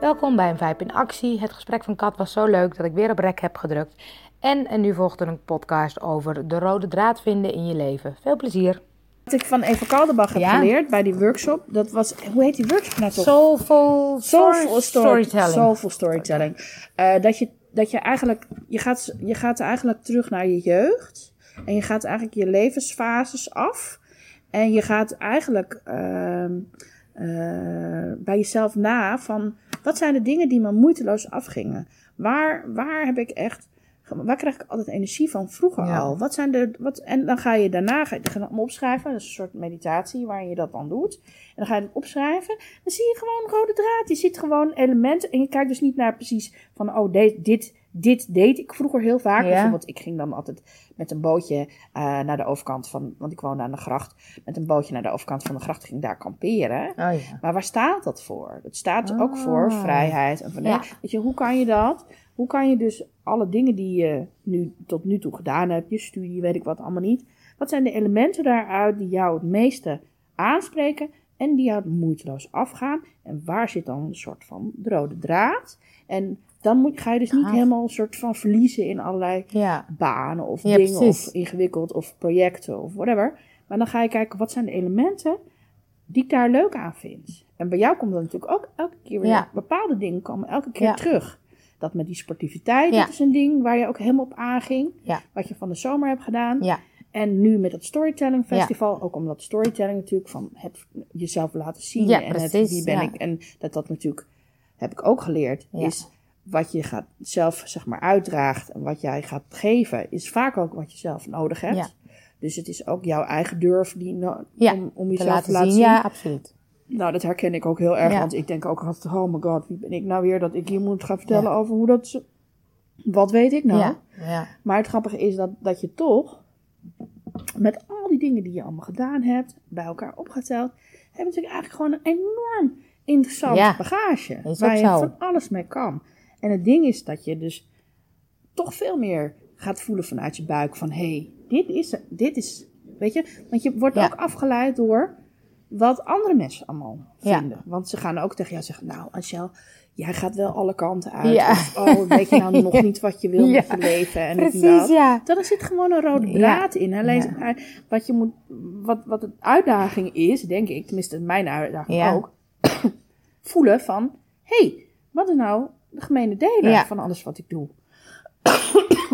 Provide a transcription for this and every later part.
Welkom bij een Vijp in Actie. Het gesprek van Kat was zo leuk dat ik weer op rek heb gedrukt. En, en nu volgt er een podcast over de rode draad vinden in je leven. Veel plezier. Wat ik van Eva Kaldenbach heb Ja. geleerd bij die workshop, dat was, hoe heet die workshop nou toch? Soulful, Soulful story- storytelling. Soulful storytelling. Eh, dat, je, dat je eigenlijk, je gaat, je gaat eigenlijk terug naar je jeugd. En je gaat eigenlijk je levensfases af. En je gaat eigenlijk ehm, eh, bij jezelf na van, wat zijn de dingen die me moeiteloos afgingen? Waar, waar heb ik echt, waar krijg ik altijd energie van vroeger Ja. al? Wat zijn de, wat, en dan ga je daarna, ga je opschrijven. Dat is een soort meditatie waarin je dat dan doet. En dan ga je het opschrijven. Dan zie je gewoon rode draad. Je ziet gewoon elementen. En je kijkt dus niet naar precies van, oh, dit, dit, dit deed ik vroeger heel vaak. Ja. Bijvoorbeeld, ik ging dan altijd met een bootje eh, naar de overkant van, want ik woonde aan de gracht. Met een bootje naar de overkant van de gracht ging daar kamperen. Oh ja. Maar waar staat dat voor? Het staat ook voor Ah. vrijheid. En van, Ja. Weet je, hoe kan je dat? Hoe kan je dus alle dingen die je nu tot nu toe gedaan hebt, je studie, weet ik wat allemaal niet. Wat zijn de elementen daaruit die jou het meeste aanspreken en die jou moeiteloos afgaan? En waar zit dan een soort van de rode draad? En dan moet, ga je dus niet Gaaf. helemaal een soort van verliezen in allerlei Ja. banen of Ja, dingen precies. of ingewikkeld of projecten of whatever. Maar dan ga je kijken wat zijn de elementen die ik daar leuk aan vind. En bij jou komt dan natuurlijk ook elke keer weer Ja. bepaalde dingen komen elke keer terug. Dat met die sportiviteit, dat is een ding waar je ook helemaal op aanging. Wat je van de zomer hebt gedaan. En nu met het Storytelling Festival, ook omdat storytelling natuurlijk van het jezelf laten zien. Ja, en het, wie ben ja. ik. En dat dat natuurlijk, heb ik ook geleerd, is wat je gaat zelf zeg maar uitdraagt en wat jij gaat geven, is vaak ook wat je zelf nodig hebt. Ja. Dus het is ook jouw eigen durf die no- Ja, om, om Te jezelf laten te laten zien. zien. Ja, absoluut. Nou, dat herken ik ook heel erg, Ja. want ik denk ook altijd, oh my god, wie ben ik nou weer dat ik hier moet gaan vertellen over hoe dat... Wat weet ik nou? Maar het grappige is dat, dat je toch met al die dingen die je allemaal gedaan hebt, bij elkaar opgeteld, heb je natuurlijk eigenlijk gewoon een enorm interessant bagage. waar je van alles mee kan. En het ding is dat je dus toch veel meer gaat voelen vanuit je buik van hé, hey, dit is, dit is, weet je, want je wordt Ja. ook afgeleid door wat andere mensen allemaal Ja. vinden. Want ze gaan ook tegen jou zeggen, nou Angel, jij gaat wel alle kanten uit. Ja. Of, oh, weet je nou nog niet wat je wil met je leven en dit en Precies, dat. ja. Dan zit gewoon een rode draad in. Alleen Ja. wat je moet, wat, wat de uitdaging is, denk ik, tenminste mijn uitdaging Ja. ook, voelen van, hé, hey, wat is nou de gemene deler Ja. van alles wat ik doe?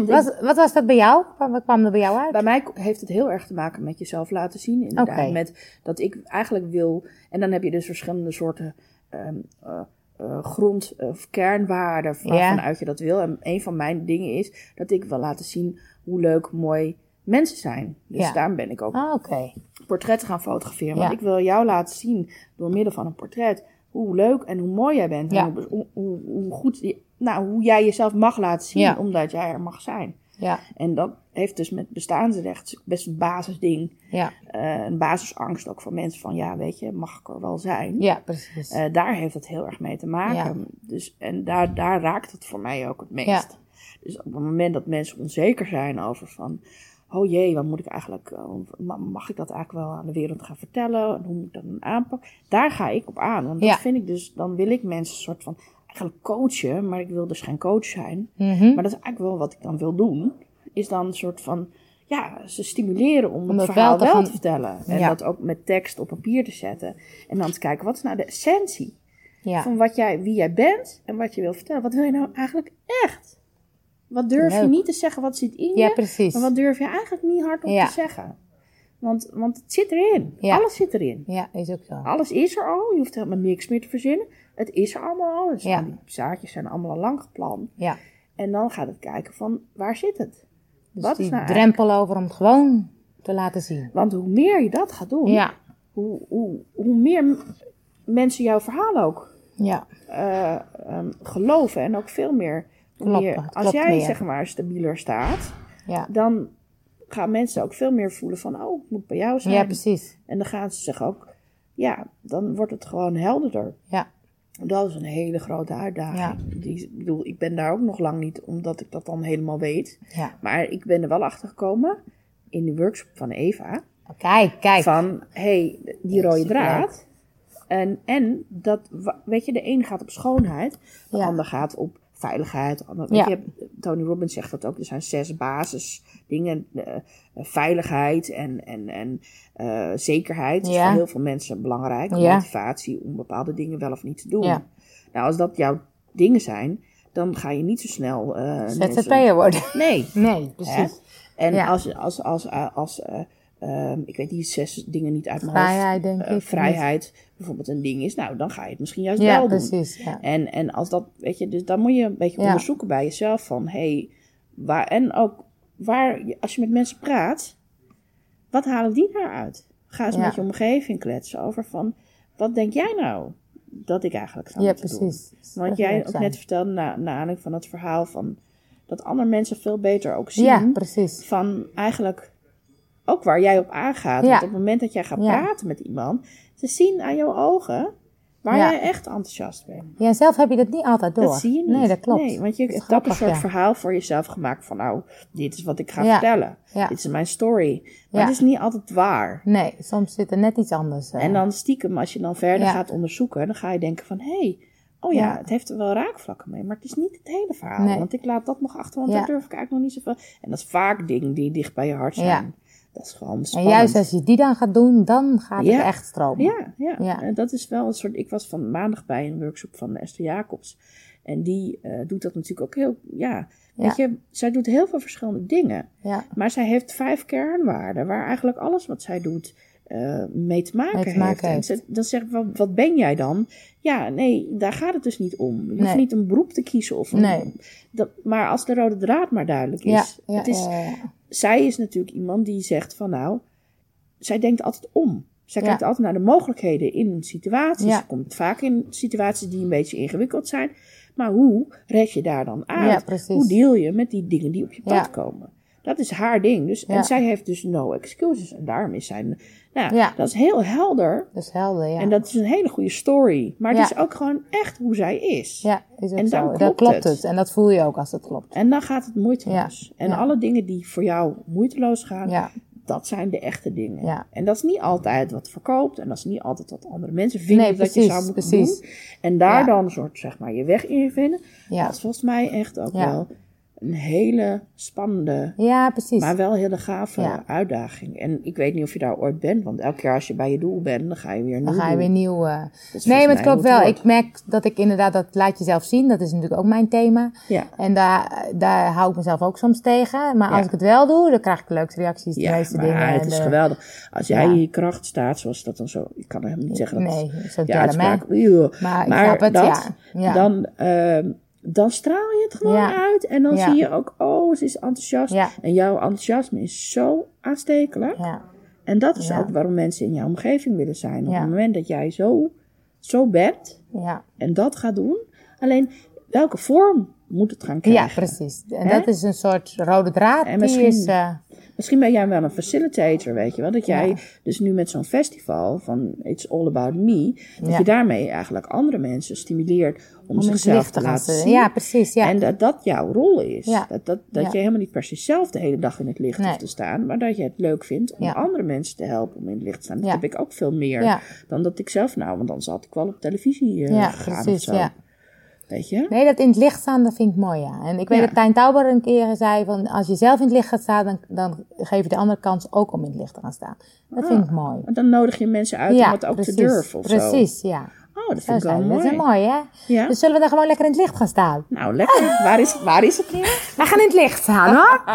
Wat, wat was dat bij jou? Wat kwam er bij jou uit? Bij mij heeft het heel erg te maken met jezelf laten zien. Inderdaad. Oké. Met dat ik eigenlijk wil. En dan heb je dus verschillende soorten ehm, eh, eh, grond- of kernwaarden vanuit je dat wil. En een van mijn dingen is dat ik wil laten zien hoe leuk, mooi mensen zijn. Dus Ja. daarom ben ik ook Ah, Oké. portretten gaan fotograferen. Ja. Want ik wil jou laten zien door middel van een portret hoe leuk en hoe mooi jij bent. En hoe, hoe, hoe, hoe goed, je- nou, hoe jij jezelf mag laten zien, Ja. omdat jij er mag zijn. Ja. En dat heeft dus met bestaansrecht best een basisding. Ja. eh, een basisangst ook van mensen van, ja, weet je, mag ik er wel zijn? Ja, precies. Eh, daar heeft het heel erg mee te maken. Dus, en daar, daar raakt het voor mij ook het meest. Dus op het moment dat mensen onzeker zijn over van... Oh jee, wat moet ik eigenlijk... eh, ma- Mag ik dat eigenlijk wel aan de wereld gaan vertellen? En hoe moet ik dat dan aanpakken? Daar ga ik op aan. Want Ja. dat vind ik dus... Dan wil ik mensen een soort van... Eigenlijk coachen, maar ik wil dus geen coach zijn. Mhm. Maar dat is eigenlijk wel wat ik dan wil doen. Is dan een soort van... Ja, ze stimuleren om, Om het verhaal wel te vertellen. En Ja. dat ook met tekst op papier te zetten. En dan te kijken, wat is nou de essentie? Ja. Van wat jij, wie jij bent en wat je wil vertellen. Wat wil je nou eigenlijk echt? Wat durf je niet te zeggen wat zit in ja, je? precies. Maar wat durf je eigenlijk niet hardop Ja. te zeggen? Want, want het zit erin. Ja. Alles zit erin. Ja, is ook zo. Alles is er al. Je hoeft helemaal niks meer te verzinnen. Het is er allemaal al. Dus Ja. Die zaadjes zijn allemaal al lang geplant. Ja. En dan gaat het kijken van waar zit het? Dus wat die is nou drempel over om het gewoon te laten zien. Want hoe meer je dat gaat doen, Ja. hoe, hoe, hoe meer mensen jouw verhaal ook Ja. eh, ehm, geloven. En ook veel meer. Klopt, meer- als jij meer. zeg maar stabieler staat, Ja. dan gaan mensen ook veel meer voelen van, oh, ik moet bij jou zijn. Ja, precies. en dan gaan ze zich ook, ja, dan wordt het gewoon helderder. Ja. Dat is een hele grote uitdaging. Die, ik bedoel, ik ben daar ook nog lang niet, omdat ik dat dan helemaal weet. Ja. Maar ik ben er wel achter gekomen in de workshop van Eva. Kijk, kijk. Van, hé, hey, die Ja, rode draad. En, en dat, weet je, de een gaat op schoonheid, de Ja. ander gaat op veiligheid. Ja. je, Tony Robbins zegt dat ook. Er zijn zes basisdingen. eh, veiligheid en, en, en eh, zekerheid. Dat is Ja. voor heel veel mensen belangrijk. Ja. Motivatie om bepaalde dingen wel of niet te doen. Ja. Nou, als dat jouw dingen zijn, dan ga je niet zo snel... eh, mensen- ZZP'er worden. Nee, Nee, Hè? precies. En Ja. als, als, als, als, eh, ehm, ik weet die zes dingen niet uit mijn Vrijheid, hoofd. denk eh, ik. vrijheid bijvoorbeeld een ding is, nou dan ga je het misschien juist Ja, wel doen. precies. Ja. En, en als dat, weet je, dus dan moet je een beetje Ja. onderzoeken bij jezelf van, hé, hey, waar, en ook waar, als je met mensen praat, wat halen die daaruit? Ga eens met je omgeving kletsen over van, wat denk jij nou dat ik eigenlijk zou Ja, doen? precies. Want Dat jij ook zijn. net vertelde, na, na aanleiding van het verhaal van, dat andere mensen veel beter ook zien Ja, precies. van eigenlijk ook waar jij op aangaat. Ja. Want op het moment dat jij gaat Ja. praten met iemand, ze zien aan jouw ogen waar jij echt enthousiast bent. Ja, zelf heb je dat niet altijd door. Dat zie je niet. Nee, dat klopt. Nee, want je hebt een soort verhaal voor jezelf gemaakt van nou, dit is wat ik ga vertellen. Dit is mijn story. Maar het is niet altijd waar. Nee, soms zit er net iets anders. eh. En dan stiekem, als je dan verder gaat onderzoeken, dan ga je denken van hé, hey, oh ja, Ja. het heeft er wel raakvlakken mee, maar het is niet het hele verhaal. Nee. Want ik laat dat nog achter, want Ja. daar durf ik eigenlijk nog niet zoveel. En dat is vaak dingen die dicht bij je hart zijn. Ja. Dat is gewoon en juist als je die dan gaat doen, dan gaat Ja. het echt stromen. Ja, ja. Ja. En dat is wel een soort. Ik was van maandag bij een workshop van Esther Jacobs. En die eh, doet dat natuurlijk ook heel. Ja, weet je, zij doet heel veel verschillende dingen. Ja. Maar zij heeft vijf kernwaarden waar eigenlijk alles wat zij doet eh, mee te maken Mee te heeft. maken En heeft. dan zegt wat, wat ben jij dan? Ja, nee, daar gaat het dus niet om. Je hoeft niet een beroep te kiezen of een, Nee. dat, maar als de rode draad maar duidelijk is. Ja, ja, het is ja, ja. Zij is natuurlijk iemand die zegt van nou, zij denkt altijd om. Zij Ja. kijkt altijd naar de mogelijkheden in situaties. Ja. Ze komt vaak in situaties die een beetje ingewikkeld zijn. Maar hoe red je daar dan uit? Ja, precies. Hoe deal je met die dingen die op je pad komen? Dat is haar ding. Dus, Ja. En zij heeft dus no excuses. En daarom is zij... Nou, ja, dat is heel helder. Dat is helder, ja. En dat is een hele goede story. Maar het Ja. is ook gewoon echt hoe zij is. ja, is ook En dan zo. klopt dat klopt het. het. En dat voel je ook als het klopt. En dan gaat het moeiteloos. En alle dingen die voor jou moeiteloos gaan, dat zijn de echte dingen. Ja. En dat is niet altijd wat verkoopt. En dat is niet altijd wat andere mensen vinden Nee, dat je zou moeten precies. doen. En daar Ja. dan een soort, zeg maar, je weg in vinden. ja. Dat is volgens mij echt ook wel een hele spannende, ja precies. maar wel hele gave Ja. uitdaging. En ik weet niet of je daar ooit bent. Want elke keer als je bij je doel bent, dan ga je weer een dan nieuw ga je weer nieuw. eh, Nee, maar het klopt wel. Ik merk dat ik inderdaad, dat laat jezelf zien. Dat is natuurlijk ook mijn thema. Ja. En daar, daar hou ik mezelf ook soms tegen. Maar Ja. als ik het wel doe, dan krijg ik de leukste reacties, de Ja, meeste maar dingen. het is de- geweldig. Als jij Ja. in je kracht staat, zoals dat dan zo... Ik kan hem niet zeggen dat Nee, zo uitspraak... Eeuw. Maar ik snap het, dat, ja. ja. dan, ehm, dan straal je het gewoon Ja. uit. En dan Ja. zie je ook, oh, ze is enthousiast. Ja. En jouw enthousiasme is zo aanstekelijk. ja. En dat is Ja. ook waarom mensen in jouw omgeving willen zijn. Op Ja. het moment dat jij zo, zo bent Ja. en dat gaat doen. Alleen, welke vorm moet het gaan ja, krijgen? precies. En dat is een soort rode draad. En die misschien- is, eh, Misschien ben jij wel een facilitator, weet je wel. Dat jij Ja. dus nu met zo'n festival van It's All About Me... dat Ja. je daarmee eigenlijk andere mensen stimuleert om, zichzelf te laten zien. Ja, precies. Ja. En dat dat jouw rol is. Ja. Dat, dat, dat je helemaal niet per se zelf de hele dag in het licht Nee. hoeft te staan. Maar dat je het leuk vindt om andere mensen te helpen om in het licht te staan. Dat heb ik ook veel meer dan dat ik zelf nou. Want dan zat ik wel op televisie Ja, gegaan precies, of zo. ja. Weet je? Nee, dat in het licht staan, dat vind ik mooi, ja. En ik weet Ja. dat Tijn Tauber een keer zei van... als je zelf in het licht gaat staan, dan, dan geef je de andere kans ook om in het licht te gaan staan. Dat vind ik mooi. Dan nodig je mensen uit ja, om het ook precies, te durven of zo. Precies, ja. Oh, dat Zo vind ik wel mooi. Dat is mooi, hè? Ja. Dus zullen we dan gewoon lekker in het licht gaan staan? Nou, lekker. Waar is, waar is het nu? We gaan in het licht staan, hoor.